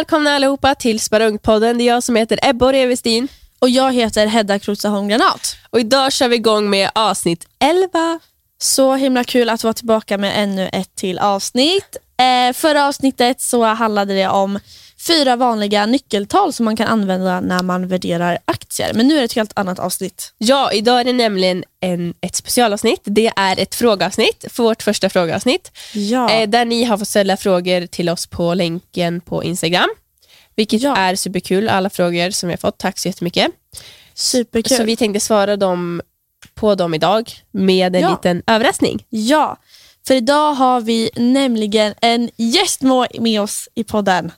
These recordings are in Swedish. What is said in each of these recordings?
Välkomna allihopa till Sparungpodden. Det är jag som heter Ebba Revestin. Och jag heter Hedda Krotsaholm Granat. Och idag kör vi igång med avsnitt 11. Så himla kul att vara tillbaka med ännu ett till avsnitt. Eh, förra avsnittet så handlade det om fyra vanliga nyckeltal som man kan använda när man värderar aktier. Men nu är det ett helt annat avsnitt. Ja, idag är det nämligen en, ett specialavsnitt. Det är ett frågeavsnitt för vårt första frågeavsnitt. Ja. Eh, där ni har fått ställa frågor till oss på länken på Instagram. Vilket Ja. är superkul, alla frågor som vi har fått. Tack så jättemycket. Superkul. Så vi tänkte svara dem på dem idag med en Ja. liten överraskning. Ja, för idag har vi nämligen en gäst med med oss i podden.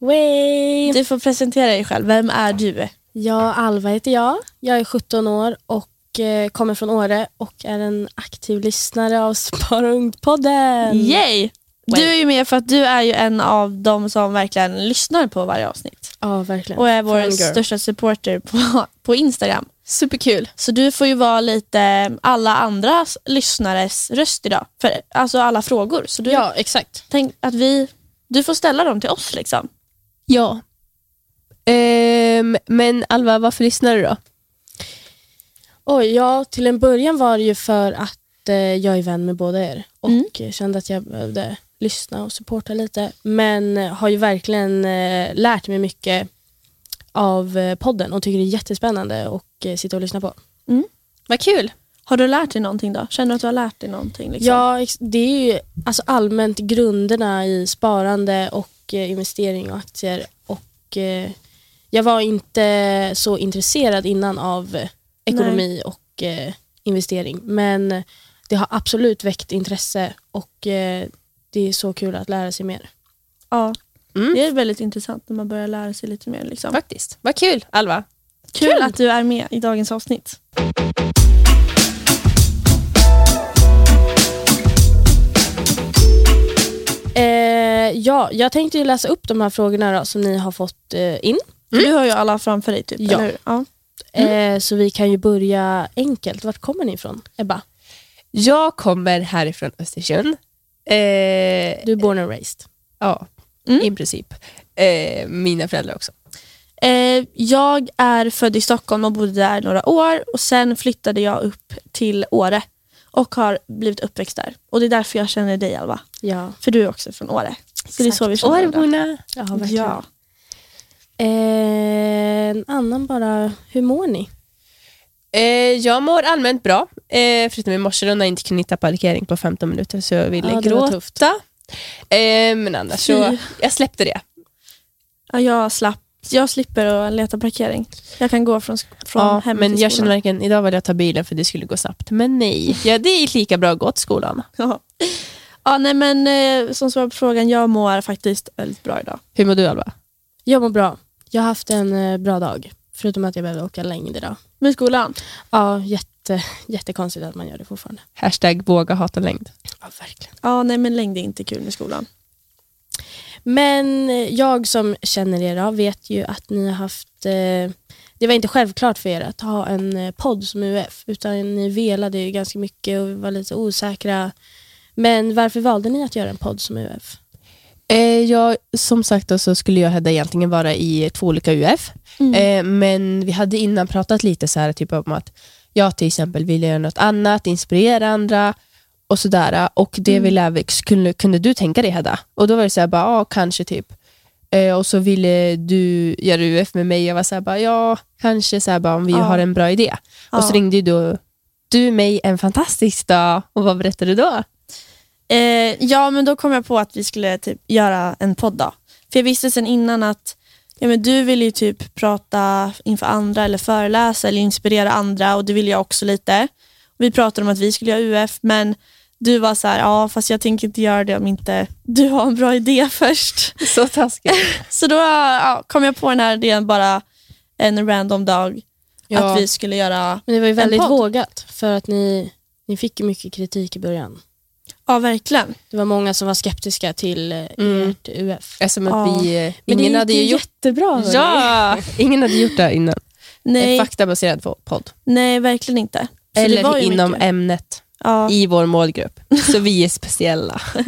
Way. Du får presentera dig själv. Vem är du? Ja, Alva heter jag. Jag är 17 år och eh, kommer från Åre och är en aktiv lyssnare av Spara Ungt-podden. Yay! Du är ju med för att du är ju en av de som verkligen lyssnar på varje avsnitt. Ja, verkligen. Och är vår Fangirl. största supporter på, på Instagram. Superkul. Så du får ju vara lite alla andra lyssnares röst idag. För alltså alla frågor. Så du, Ja, exakt. tänk att vi, du får ställa dem till oss. liksom. Ja. Ehm, men Alva, varför lyssnar du då? Oj, ja, till en början var det ju för att eh, jag är vän med båda er och Mm. kände att jag behövde lyssna och supporta lite. Men eh, har ju verkligen eh, lärt mig mycket av eh, podden och tycker det är jättespännande att eh, sitta och lyssna på. Vad kul. Har du lärt dig någonting då? Känner du att du har lärt dig någonting? Liksom? Ja, det är ju alltså allmänt grunderna i sparande och eh, investering och aktier. Och eh, Jag var inte så intresserad innan av eh, ekonomi och eh, investering. Men det har absolut väckt intresse och det är så kul att lära sig mer. ja. Mm. Det är väldigt intressant när man börjar lära sig lite mer. Liksom. Faktiskt. Vad kul, Alva. Kul, Kul. att du är med i dagens avsnitt. Ja, jag tänkte ju läsa upp de här frågorna då, som ni har fått eh, in. För Du har ju alla framför dig. Typ, Ja. eller hur? ja. Eh, så vi kan ju börja enkelt. Vart kommer ni ifrån, Ebba? Jag kommer härifrån Östersund. Eh, Du är born and raised. ja, Mm. i princip. Eh, mina föräldrar också. Eh, jag är född i Stockholm och bodde där några år och sen flyttade jag upp till Åre och har blivit uppväxt där. Och det är därför jag känner dig Alva. Ja, För du är också från Åre. Så det är så vi känner. Årborna. ja verkligen. Ja. Eh, en annan bara, hur mår ni? Eh, jag mår allmänt bra, eh, förutom i morse då när jag inte kunde hitta parkering på 15 minuter så jag ville Ja, gråta. Eh, men annars så, jag släppte det. Ja, jag, slapp, jag slipper att leta parkering. Jag kan gå från, från Ja, hem men till jag känner verkligen, idag ville jag ta bilen för det skulle gå snabbt. Men nej, ja, det är lika bra att gå till skolan. Ja. Ja, nej, men eh, som svar på frågan, jag mår faktiskt väldigt bra idag. Hur mår du Alva? Jag mår bra. Jag har haft en eh, bra dag. Förutom att jag behöver åka längd idag. Med skolan? Ja, jätte, jättekonstigt att man gör det fortfarande. Hashtag våga hata längd. Ja, verkligen. Ja, nej men längd är inte kul med skolan. Men eh, jag som känner er då, vet ju att ni har haft... Eh, det var inte självklart för er att ha en eh, podd som UF. Utan ni velade ju ganska mycket och var lite osäkra. Men varför valde ni att göra en podd som UF? Eh, jag, som sagt då, så skulle jag och Hedda egentligen vara i två olika UF. Mm. Eh, men vi hade innan pratat lite så här, typ om att jag till exempel ville göra något annat, inspirera andra och sådär. Och det Mm. ville jag, kunde, kunde du tänka dig Hedda? Och då var det så här, bara, ja kanske typ. Eh, och så ville du göra UF med mig. Jag var så här, bara, ja kanske så här, bara, om vi Ja. har en bra idé. Och så Ja. ringde ju då du mig en fantastisk dag. Och vad berättade du då? Eh, ja, men då kom jag på att vi skulle typ göra en podd. Då. För jag visste sen innan att ja, men du ville ju typ prata inför andra eller föreläsa eller inspirera andra och det ville jag också lite. Vi pratade om att vi skulle göra UF men du var så här, ja fast jag tänker inte göra det om inte du har en bra idé först. Så taskigt. Så då ja, kom jag på den här idén bara en random dag Ja. att vi skulle göra, Men det var ju väldigt vågat för att ni, ni fick mycket kritik i början. Ja verkligen. Det var många som var skeptiska till eh, Mm. ert UF. Att Ja. vi, eh, Men ingen det hade ju gjort jättebra. Ja, ingen hade gjort det innan. Nej, En faktabaserad po- podd. nej verkligen inte. Så det var Eller ju inom mycket. ämnet ja. i vår målgrupp. Så vi är speciella.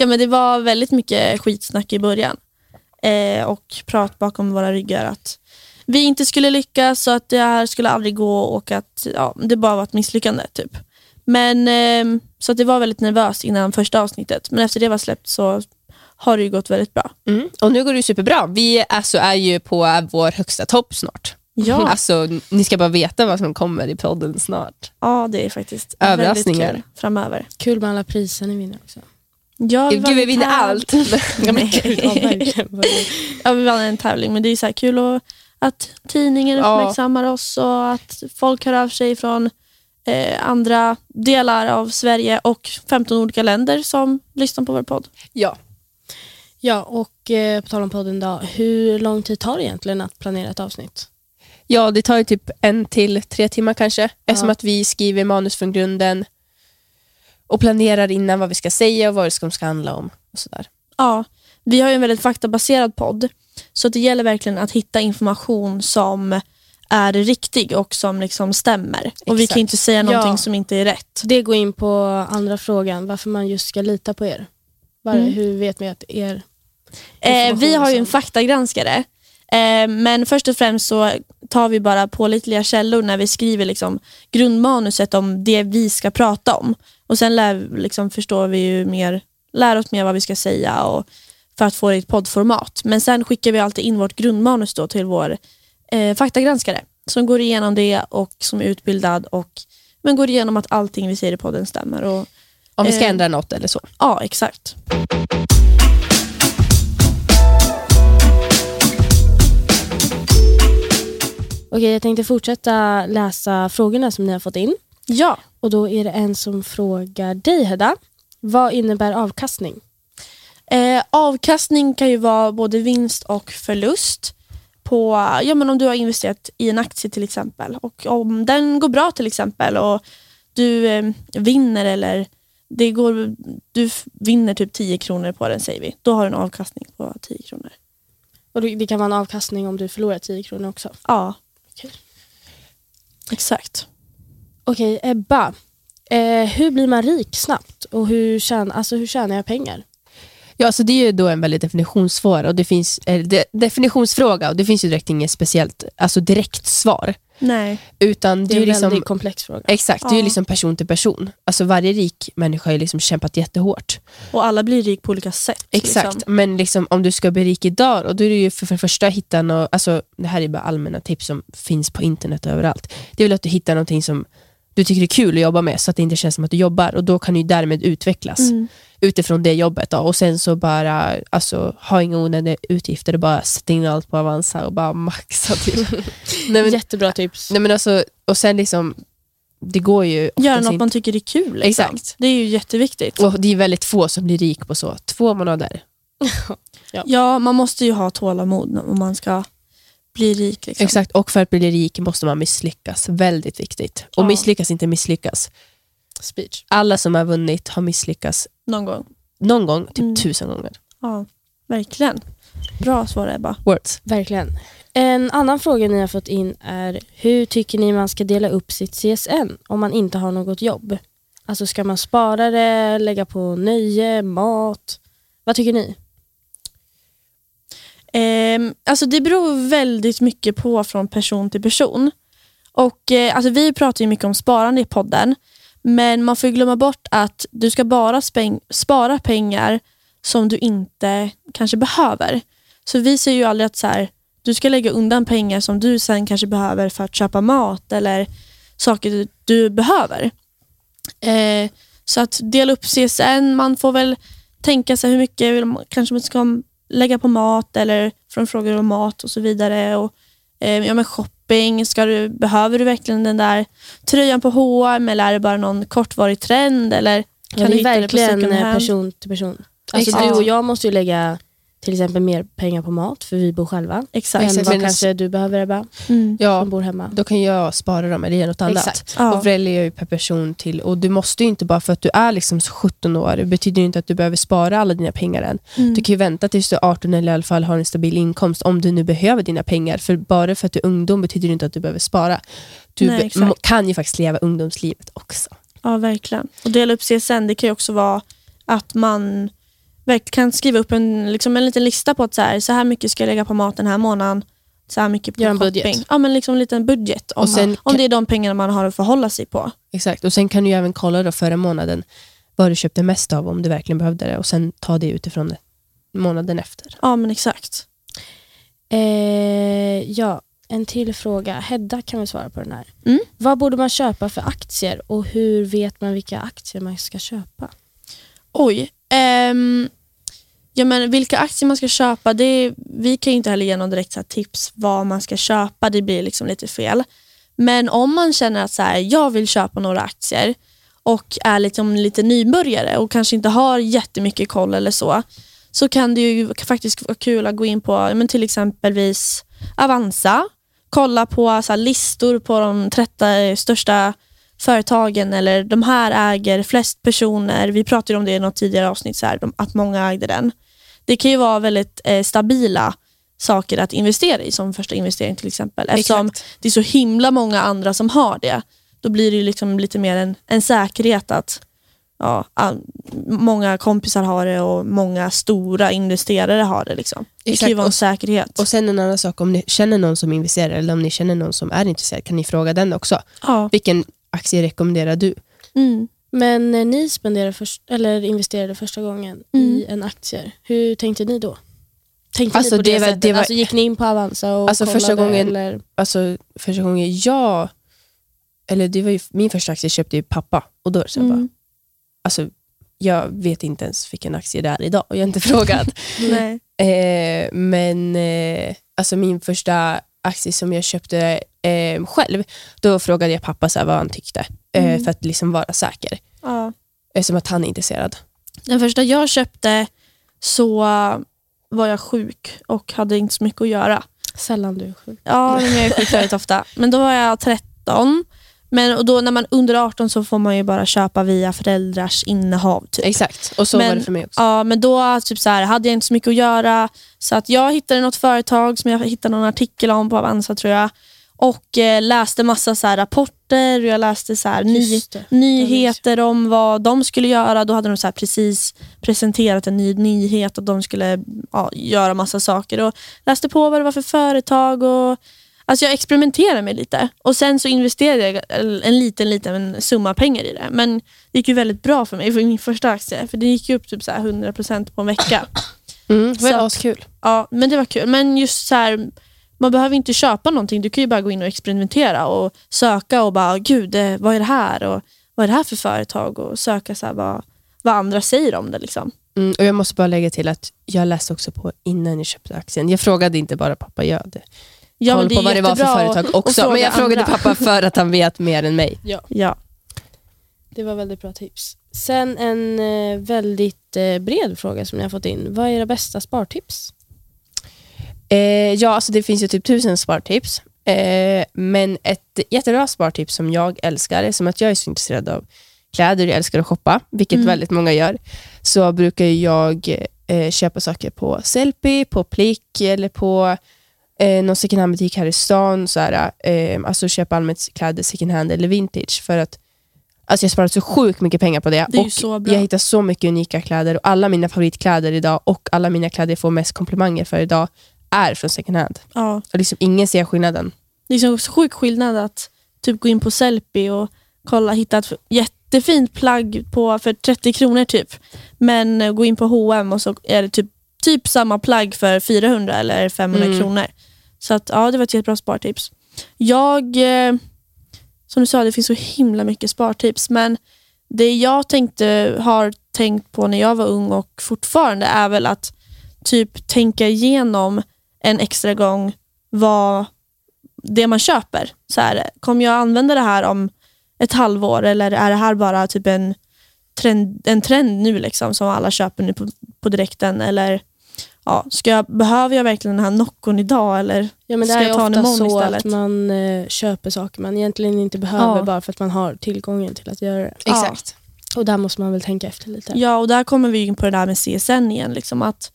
Ja men det var väldigt mycket skitsnack i början. eh, och prat bakom våra ryggar att vi inte skulle lyckas och att det här skulle aldrig gå och att ja, det bara var ett misslyckande. typ. Men eh, Så att det var väldigt nervöst innan första avsnittet. Men efter det var släppt så har det ju gått väldigt bra. Mm. Och nu går det superbra. Vi alltså, är ju på vår högsta topp snart. Ja, Alltså, ni ska bara veta vad som kommer i podden snart. ja det är faktiskt väldigt Överraskningar. kul framöver. Kul med alla priser ni vinner också. Ja, Gud, vi vinner allt. Ja, men ja. Ja, vi vann en tävling, men det är så här kul och, att tidningen Ja. uppmärksammar oss och att folk hör av sig från eh, andra delar av Sverige och 15 olika länder som lyssnar på vår podd. ja. Ja, och eh, på tal om podden då, hur lång tid tar det egentligen att planera ett avsnitt? ja, det tar ju typ en till tre timmar kanske. Eftersom att vi skriver manus från grunden och planerar innan vad vi ska säga och vad det ska ska handla om. Och sådär. Ja, vi har ju en väldigt faktabaserad podd, så det gäller verkligen att hitta information som är riktig och som liksom stämmer. Och vi Exakt. kan inte säga någonting Ja. som inte är rätt. Det går in på andra frågan, varför man just ska lita på er. Var, Mm. Hur vet man att er Eh, vi har ju en faktagranskare, eh, men först och främst så tar vi bara pålitliga källor när vi skriver liksom, grundmanuset om det vi ska prata om. Och Sen lär, liksom, förstår vi ju mer, lär oss mer vad vi ska säga och, för att få det i ett poddformat. Men sen skickar vi alltid in vårt grundmanus då till vår eh, faktagranskare som går igenom det och som är utbildad och men går igenom att allting vi säger i podden stämmer. Och, Om vi ska Eh. ändra något eller så. ja, exakt. Okej, jag tänkte fortsätta läsa frågorna som ni har fått in. Ja. Och Då är det en som frågar dig Hedda. Vad innebär avkastning? Eh, avkastning kan ju vara både vinst och förlust. På, ja, men om du har investerat i en aktie till exempel och om den går bra till exempel och du eh, vinner eller det går, du vinner typ 10 kronor på den säger vi. Då har du en avkastning på 10 kronor. Och det kan vara en avkastning om du förlorar 10 kronor också. Ja. Okej. Exakt. Okej, Ebba. Eh, hur blir man rik snabbt och hur, tjän alltså, hur tjänar jag pengar? Ja, alltså det är ju då en väldigt definitionsfråga och det finns, eh, de, definitionsfråga och det finns ju direkt inget speciellt alltså direkt svar. Nej. Utan Det det är är en liksom, väldigt komplex fråga. exakt, det är ju Ja. liksom person till person. Alltså varje rik människa har liksom kämpat jättehårt. Och alla blir rik på olika sätt. Exakt, Liksom. men liksom, om du ska bli rik idag, och då är det ju för, för det första att hitta något, alltså, det här är bara allmänna tips som finns på internet överallt. Det är väl att du hittar någonting som du tycker är kul att jobba med så att det inte känns som att du jobbar och då kan du ju därmed utvecklas Mm. Utifrån det jobbet. Då. Och sen så bara alltså, ha inga onödiga utgifter och bara sätta in allt på Avanza och bara maxa till. nej, men, Jättebra tips. nej, men alltså, och sen liksom, det går ju Göra något inte- man tycker är kul. Liksom. Exakt. Det är ju jätteviktigt. och det är väldigt få som blir rik på så två månader. Ja, man måste ju ha tålamod om man ska bli rik. Liksom. Exakt, och för att bli rik måste man misslyckas. Väldigt viktigt. Och Ja. misslyckas inte misslyckas. Speech. Alla som har vunnit har misslyckats Någon gång. någon gång, typ Mm. tusen gånger. Ja, verkligen. Bra svar Ebba. Words. Verkligen. En annan fråga ni har fått in är hur tycker ni man ska dela upp sitt CSN om man inte har något jobb? Alltså ska man spara det, lägga på nöje, mat? Vad tycker ni? Ehm, alltså det beror väldigt mycket på från person till person. Och eh, alltså Vi pratar ju mycket om sparande i podden, men man får glömma bort att du ska bara spara pengar som du inte kanske behöver. Så vi säger ju aldrig att så här, du ska lägga undan pengar som du sen kanske behöver för att köpa mat eller saker du, du behöver. Eh, så att dela upp CSN, man får väl tänka sig hur mycket vill man, kanske man ska lägga på mat eller från frågor om mat och så vidare. Och, eh, ja, men shopping, ska du, behöver du verkligen den där tröjan på H&M eller är det bara någon kortvarig trend? Eller kan Ja, det är verkligen eh, person till person. Alltså Exakt. du och jag måste ju lägga till exempel mer pengar på mat för vi bor själva. Exakt. Än Exakt, vad kanske du behöver Ebba, Mm. Ja, som bor hemma. då kan jag spara dem eller göra något annat. Exakt. Ja. Och väljer ju per person till, och du måste ju inte bara för att du är liksom 17 år, det betyder ju inte att du behöver spara alla dina pengar än. Mm. Du kan ju vänta tills du är 18 eller i alla fall har en stabil inkomst om du nu behöver dina pengar. För bara för att du är ungdom betyder det inte att du behöver spara. Du Nej, be- kan ju faktiskt leva ungdomslivet också. Ja, verkligen. Och dela upp CSN, det kan ju också vara att man kan skriva upp en, liksom en liten lista på att så här, så här mycket ska jag lägga på mat den här månaden. Så här mycket på Gör en shopping. budget. Ja, men liksom en liten budget. Om, Och sen om kan- det är de pengarna man har att förhålla sig på. Exakt, och sen kan du ju även kolla då förra månaden vad du köpte mest av om du verkligen behövde det och sen ta det utifrån det månaden efter. Ja, men exakt. Eh, ja, en till fråga. Hedda kan väl svara på den här. Mm. Vad borde man köpa för aktier och hur vet man vilka aktier man ska köpa? Oj. ehm, ja, men vilka aktier man ska köpa, det, vi kan ju inte heller ge någon direkt så här, tips vad man ska köpa. Det blir liksom lite fel. Men om man känner att så här, jag vill köpa några aktier och är liksom lite nybörjare och kanske inte har jättemycket koll eller så, så kan det ju faktiskt vara kul att gå in på men till exempelvis Avanza, kolla på så här, listor på de 30 största företagen eller de här äger flest personer. Vi pratade om det i något tidigare avsnitt, så här, att många ägde den. Det kan ju vara väldigt eh, stabila saker att investera i som första investering till exempel. Eftersom Exakt. det är så himla många andra som har det. Då blir det ju liksom lite mer en, en säkerhet att ja, all, många kompisar har det och många stora investerare har det. Liksom. Det kan Exakt, ju vara en säkerhet. Och sen en annan sak, om ni känner någon som investerar eller om ni känner någon som är intresserad kan ni fråga den också. ja. Vilken aktie rekommenderar du? Mm. Men eh, ni spenderade först, eller investerade första gången i en aktie. Hur tänkte ni då? Tänkte Alltså, ni på det, det var- sättet? det var- Alltså, gick ni in på Avanza och Alltså, kollade? första gången- Eller? Alltså första gången jag, eller det var ju, min första aktie köpte ju pappa och då så jag bara, Mm. alltså jag vet inte ens vilken aktie det är idag och jag har inte frågat. Nej. Eh, men eh, alltså min första aktie som jag köpte eh, själv, då frågade jag pappa så vad han tyckte. Eh, Mm. För att liksom vara säker. Ja. Eh, som att han är intresserad. Den första jag köpte så var jag sjuk och hade inte så mycket att göra. Sällan du är sjuk. Ja, men jag är sjuk väldigt ofta. Men då var jag 13. Men, och då, när man är under 18 så får man ju bara köpa via föräldrars innehav. Typ. Exakt, och så Men- var det för mig också. Ja, men då typ så här, hade jag inte så mycket att göra. Så att jag hittade något företag som jag hittade någon artikel om på Avanza tror jag. Och eh, läste massa så här, rapporter och jag läste så här, ny, nyheter om vad de skulle göra. Då hade de så här precis presenterat en ny nyhet och de skulle ja, göra massa saker. Och läste på vad det var för företag. Och, alltså jag experimenterade med lite. Och Sen så investerade jag en liten, liten summa pengar i det. Men det gick ju väldigt bra för mig för min första aktie. För det gick ju upp typ så här 100% på en vecka. Mm, det var så askul. Ja, men det var kul. Men just så här, man behöver inte köpa någonting. Du kan ju bara gå in och experimentera och söka och bara, gud, eh, vad är det här? Och vad är det här för företag? Och söka så här, vad, vad andra säger om det. Liksom. Mm, och jag måste bara lägga till att jag läste också på innan jag köpte aktien. Jag frågade inte bara pappa, jag Ja, koll på vad det var för företag att- också. att Men jag fråga frågade andra. pappa för att han vet mer än mig. Ja. Det var väldigt bra tips. Sen en eh, väldigt eh, bred fråga som ni har fått in. Vad är era bästa spartips? Eh, ja, alltså det finns ju typ tusen spartips. Eh, men ett jättebra spartips som jag älskar, är som att jag är så intresserad av kläder, jag älskar att shoppa, vilket Mm. väldigt många gör, så brukar jag eh, köpa saker på Sellpy, på Plick eller på eh, någon second hand-butik här i stan. Så här, eh, alltså köpa allmänt kläder second hand eller vintage. För att alltså jag sparar så sjukt mycket pengar på det. Det och. Jag hittar så mycket unika kläder och alla mina favoritkläder idag och alla mina kläder jag får mest komplimanger för idag är från second hand. Ja. Och liksom ingen ser skillnaden. Det är så sjuk skillnad att typ gå in på Sellpy och kolla, hitta ett jättefint plagg på, för 30 kronor typ. Men gå in på H&M och så är det typ, typ samma plagg för 400 eller 500 Mm. kronor. Så att, ja, det var ett jättebra spartips. Jag, eh, som du sa, det finns så himla mycket spartips. Men det jag tänkte, har tänkt på när jag var ung och fortfarande är väl att typ tänka igenom en extra gång vad det man köper. Så här, kommer jag använda det här om ett halvår eller är det här bara typ en trend, en trend nu liksom som alla köper nu på, på direkten? Eller ja, ska jag, behöver jag verkligen den här Noccon idag? Eller? Ja, men det Ska är jag ta en ofta imorgon så istället? att man eh, köper saker man egentligen inte behöver Ja. bara för att man har tillgången till att göra det. Ja. Exakt. Och där måste man väl tänka efter lite. Ja, och där kommer vi in på det där med CSN igen. Liksom, att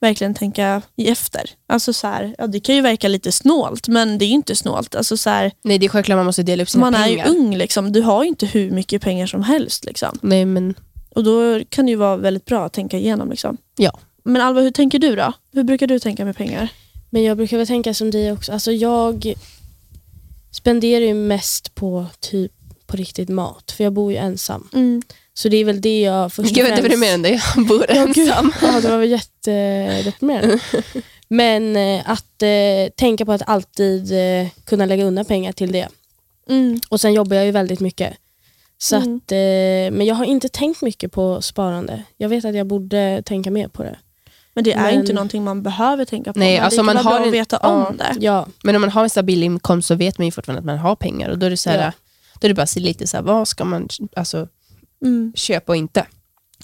verkligen tänka i efter. Alltså så här, ja, det kan ju verka lite snålt, men det är ju inte snålt. Alltså så här, Nej, det är självklart man måste dela upp sina man är pengar. ju ung, liksom. du har ju inte hur mycket pengar som helst. Liksom. Nej, men Och då kan det ju vara väldigt bra att tänka igenom. Liksom. Ja. Men Alva, hur tänker du då? Hur brukar du tänka med pengar? Men jag brukar väl tänka som dig också. Alltså jag spenderar ju mest på typ på riktigt mat. För jag bor ju ensam. Så det är väl det jag först och Gud, än det. Jag bor ensam. Ja, det var väl jättedeprimerande. Men eh, att eh, tänka på att alltid eh, kunna lägga undan pengar till det. Mm. Och sen jobbar jag ju väldigt mycket. Så Mm. att, eh, men jag har inte tänkt mycket på sparande. Jag vet att jag borde tänka mer på det. Men det är Men- inte någonting man behöver tänka på. Nej, Men alltså det kan man vara har bra en- att veta ja. om det. Ja, Men om man har en stabil inkomst så vet man ju fortfarande att man har pengar. Och då är det, så här, Ja. då är det bara lite så här, vad ska man alltså, Mm. köpa och inte?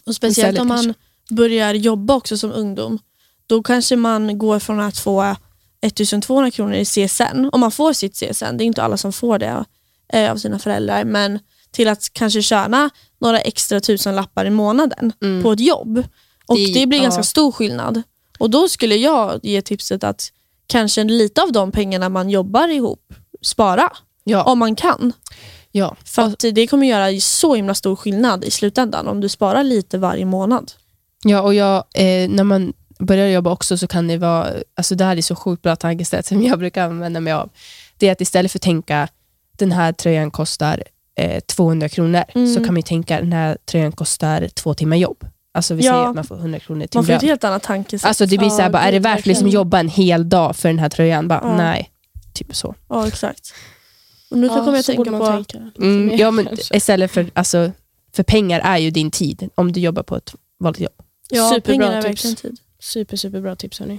Och speciellt Istället om man kanske. börjar jobba också som ungdom. Då kanske man går från att få 1200 kronor i CSN, om man får sitt CSN, det är inte alla som får det eh, av sina föräldrar, men till att kanske tjäna några extra tusen lappar i månaden Mm. på ett jobb. Och Det- det, blir ja. ganska stor skillnad. Och då skulle jag ge tipset att kanske lite av de pengarna man jobbar ihop, spara. Ja. Om man kan. ja. För det kommer göra så himla stor skillnad i slutändan om du sparar lite varje månad. Ja, och jag, eh, när man börjar jobba också så kan det vara, alltså det här är så sjukt bra tankesätt som jag brukar använda mig av. Det är att istället för att tänka den här tröjan kostar eh, 200 kronor Mm. så kan man tänka den här tröjan kostar två timmar jobb. Alltså vi Ja. säger att man får 100 kronor till Man får ett helt annat tankesätt. Alltså det blir så här, Ja, bara, är det värt liksom verkligen. jobba en hel dag för den här tröjan? Bara, Ja. Nej, typ så. Ja, exakt. Och nu ja, kommer jag så tänka på... tänka Mm, mer ja, men kanske. istället för, alltså, för pengar är ju din tid om du jobbar på ett vanligt jobb. Ja, Superbra pengar är tips. verkligen tid. Super, superbra tips hörni.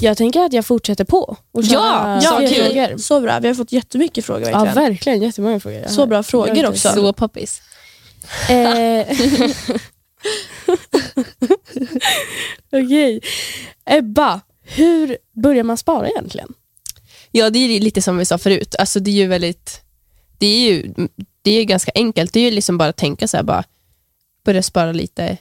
Jag tänker att jag fortsätter på. Och Ja, Ja, kul. frågor. Så bra. Vi har fått jättemycket frågor Ja, verkligen. verkligen. Jättemånga frågor. Så bra frågor också. Så poppis. Eh, Okej. Ebba, hur börjar man spara egentligen? Ja, det är lite som vi sa förut. Alltså, det är ju väldigt... Det är ju det är ganska enkelt. Det är ju liksom bara att tänka så här, bara börja spara lite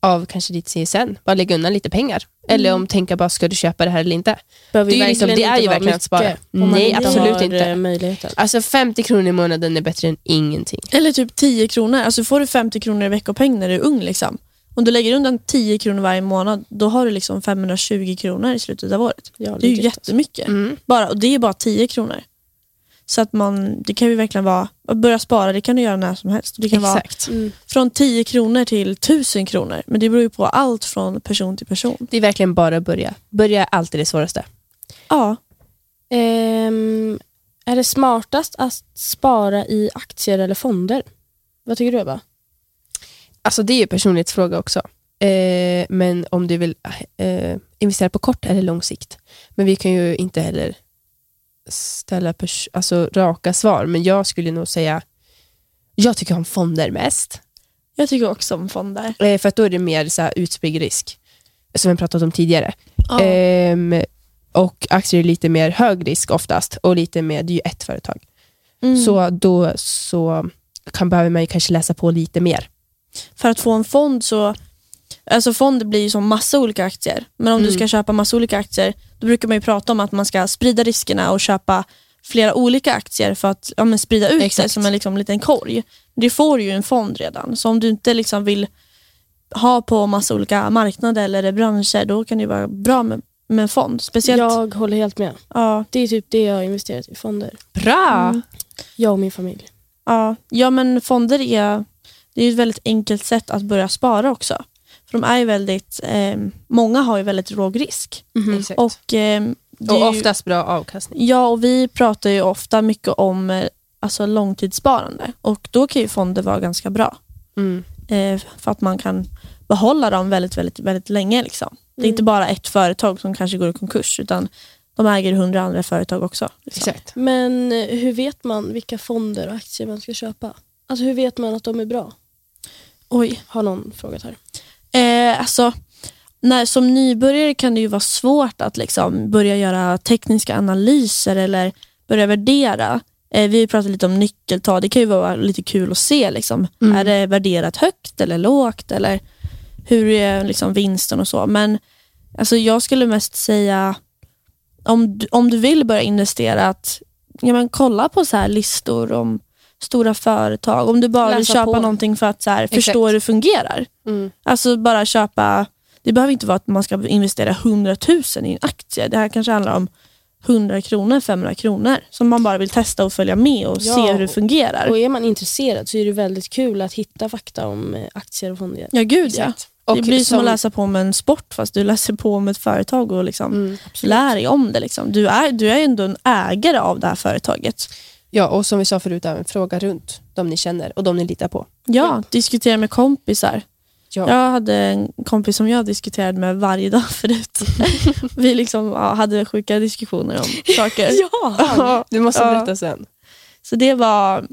av kanske ditt CSN. Bara lägga undan lite pengar. Eller om tänka bara, ska du köpa det här eller inte? Behöver Det är ju liksom- det är ju verkligen att spara. Nej, absolut inte. eh, möjligheten. Alltså 50 kronor i månaden är bättre än ingenting. Eller typ 10 kronor. Alltså får du 50 kronor i veckopeng när du är ung. Liksom. Om du lägger undan 10 kronor varje månad, då har du liksom 520 kronor i slutet av året. Ja, Det är ju jättemycket. Mm. Bara, och det är bara 10 kronor. Så att man, det kan ju verkligen vara, att börja spara det kan du göra när som helst. Det kan vara Exakt. Mm. från 10 kronor till 1000 kronor. Men det beror ju på allt från person till person. Det är verkligen bara att börja. Börja är alltid det svåraste. Ja, Ehm, är det smartast att spara i aktier eller fonder? Vad tycker du Ebba? Alltså det är ju personlighetsfråga också. Eh, men om du vill eh, investera på kort eller lång sikt. Men vi kan ju inte heller ställa alltså, raka svar. Men jag skulle nog säga, jag tycker om fonder mest. jag tycker också om fonder. Eh, för att då är det mer så här, utspridd risk. Som vi pratat om tidigare. Ja. Ehm, och aktier är lite mer hög risk oftast. Och lite mer, det är ju ett företag. Mm. Så då så kan, behöver man kanske läsa på lite mer. För att få en fond så, alltså fonder blir ju som massa olika aktier. Men om du Mm. ska köpa massa olika aktier, då brukar man ju prata om att man ska sprida riskerna och köpa flera olika aktier för att ja, men sprida ut det Exakt. som en liksom, liten korg. Det får ju en fond redan. Så om du inte liksom vill ha på massa olika marknader eller branscher, då kan det vara bra med, med en fond. Speciellt, Jag håller helt med. ja, Det är typ det jag har investerat i fonder. Bra! Mm. Jag och min familj. ja, ja, men fonder är, det är ju ett väldigt enkelt sätt att börja spara också. För de är ju väldigt, eh, många har ju väldigt låg risk. Exakt. Och, eh, det är Och ju- oftast bra avkastning. Ja, och vi pratar ju ofta mycket om eh, alltså långtidssparande och då kan ju fonder vara ganska bra. Mm. Eh, för att man kan behålla dem väldigt, väldigt, väldigt länge. Liksom. Det är Mm. inte bara ett företag som kanske går i konkurs utan de äger hundra andra företag också. Liksom. Exakt. Men eh, hur vet man vilka fonder och aktier man ska köpa? Alltså hur vet man att de är bra? Oj. Har någon frågat här. Eh, alltså, när, som nybörjare kan det ju vara svårt att liksom börja göra tekniska analyser eller börja värdera. Eh, vi pratar lite om nyckeltal, det kan ju vara lite kul att se. Liksom. Mm. Är det värderat högt eller lågt? Eller hur är liksom vinsten och så. Men alltså, jag skulle mest säga, om du, om du vill börja investera, att ja, men kolla på så här listor om stora företag. Om du bara vill köpa på. någonting för att så här, förstå hur det fungerar. Mm. Alltså bara köpa, det behöver inte vara att man ska investera 100 000 i en aktie. Det här kanske handlar om 100 kronor, 500 kronor som man bara vill testa och följa med och Ja, se hur det fungerar. Och är man intresserad så är det väldigt kul att hitta fakta om eh, aktier och fonder. ja gud ja. Och det blir som, som- att läsa på om en sport fast du läser på om ett företag och liksom Mm, lär dig om det. Liksom. Du, är, du är ändå en ägare av det här företaget. Ja, och som vi sa förut, även fråga runt de ni känner och de ni litar på. Ja, diskutera med kompisar. Ja. Jag hade en kompis som jag diskuterade med varje dag förut. Vi liksom, ja, hade sjuka diskussioner om saker. Ja! Du måste Ja. berätta sen. Så det var,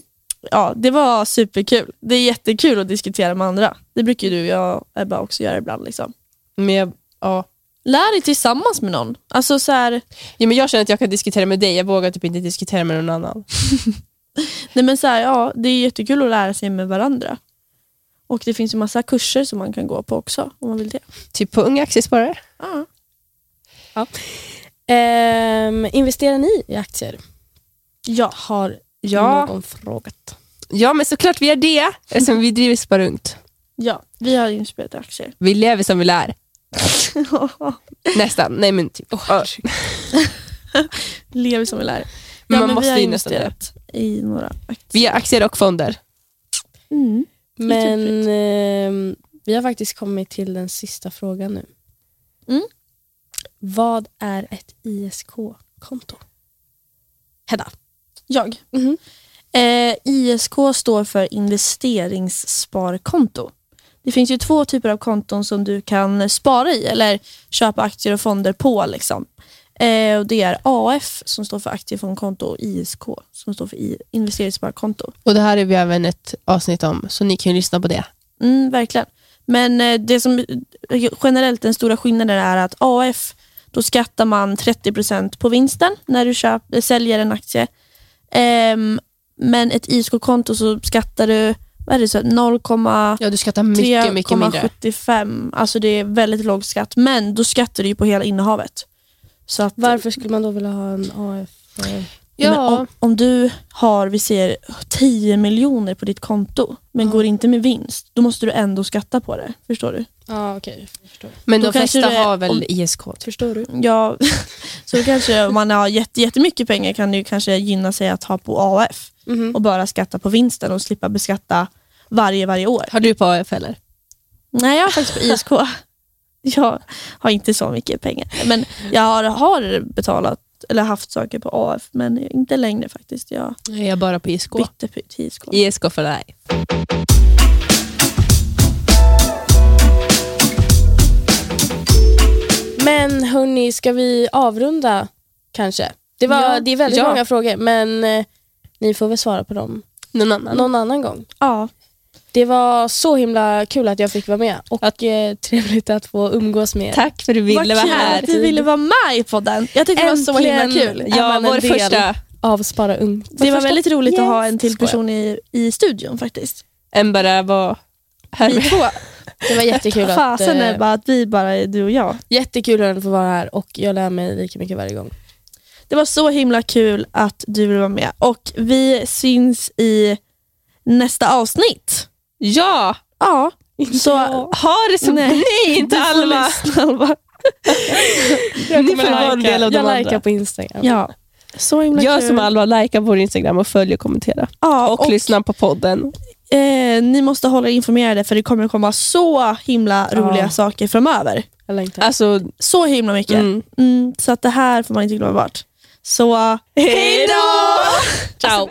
ja, det var superkul. Det är jättekul att diskutera med andra. Det brukar du och jag Ebba också göra ibland. Liksom. Men ja. Lär dig tillsammans med någon. Alltså så här, Ja, men jag känner att jag kan diskutera med dig, jag vågar typ inte diskutera med någon annan. nej men så här, ja, det är jättekul att lära sig med varandra. Och det finns ju massa kurser som man kan gå på också om man vill det. Typ på Unga Aktiesparare. Ja. Ehm, investerar ni i aktier? Ja. Har Ja. någon frågat? Ja, men såklart vi gör det, eftersom vi driver Spara Ungt. ja, vi har inspelat aktier. Vi lever som vi lär. Nästan. Nej, men typ. Ja. Lever som vi lär. Men Ja, man måste vi har ju nästan investerat i några aktier. Vi har aktier och fonder. Mm. Men Jätteroligt. ehm, vi har faktiskt kommit till den sista frågan nu. Mm. Vad är ett ISK-konto? Hedda. Jag. Mhm. Eh, ISK står för investeringssparkonto. Det finns ju två typer av konton som du kan spara i eller köpa aktier och fonder på. Liksom. Eh, och Det är AF som står för aktiefondkonto och ISK som står för investeringssparkonto. Och det här är vi även ett avsnitt om, så ni kan ju lyssna på det. Mm, verkligen. Men eh, det som eh, generellt den stora skillnaden är att AF, då skattar man 30% på vinsten när du köp, eh, säljer en aktie. Ehm, men ett ISK-konto så skattar du vad är det, så 0,3 Ja, du skattar mycket, mycket mindre. 3,75. Alltså det är väldigt låg skatt. Men då skattar du ju på hela innehavet. Så att, Varför skulle man då vilja ha en AF? Ja. men om, om du har, vi ser 10 miljoner på ditt konto, men Ja. går inte med vinst, då måste du ändå skatta på det. Förstår du? Ja, okej. jag Förstår. men Då de kanske flesta är- har väl om- ISK. Förstår du? Ja, så kanske om man har jätte, jättemycket pengar kan det kanske gynna sig att ha på AF Mhm. och bara skatta på vinsten och slippa beskatta varje, varje år. Har du på AF eller? Nej, jag har faktiskt på ISK. Jag har inte så mycket pengar. Men jag har, har betalat eller haft saker på AF, men inte längre faktiskt. Jag Nej, Jag är bara på ISK. bytte på- till ISK. ISK för dig. Men hörni, ska vi avrunda kanske? Det, var, Ja. det är väldigt Ja. många frågor, men eh, ni får väl svara på dem Någon annan? någon annan gång. Ja, Det var så himla kul att jag fick vara med och eh, trevligt att få umgås med er. Tack för att du ville vara här. att du ville vara med i podden. Jag tyckte det var så himla kul. Ja, en vår första Av Spara Ung. Det var väldigt roligt att ha en till person i, i studion faktiskt. än bara var här Vi med. två. Det var jättekul att, Fasen är eh, bara att vi bara är du och jag. jättekul att få vara här och jag lär mig lika mycket varje gång. Det var så himla kul att du ville vara med och vi syns i nästa avsnitt. Ja! Ja, så Ja. Ha det så... Nej, Nej, inte får Alma! Ni får vara en del av de jag likar andra. på Instagram. Ja, så himla Gör kul. som Alma, likea vår Instagram och följ och kommentera. Ja, Och, och lyssna på podden. eh, ni måste hålla er informerade för det kommer komma så himla Ja. roliga saker framöver. Jag längtar. Alltså, Så himla mycket. mm. Mm, så att det här får man inte glömma bort. Så hej då! Ciao!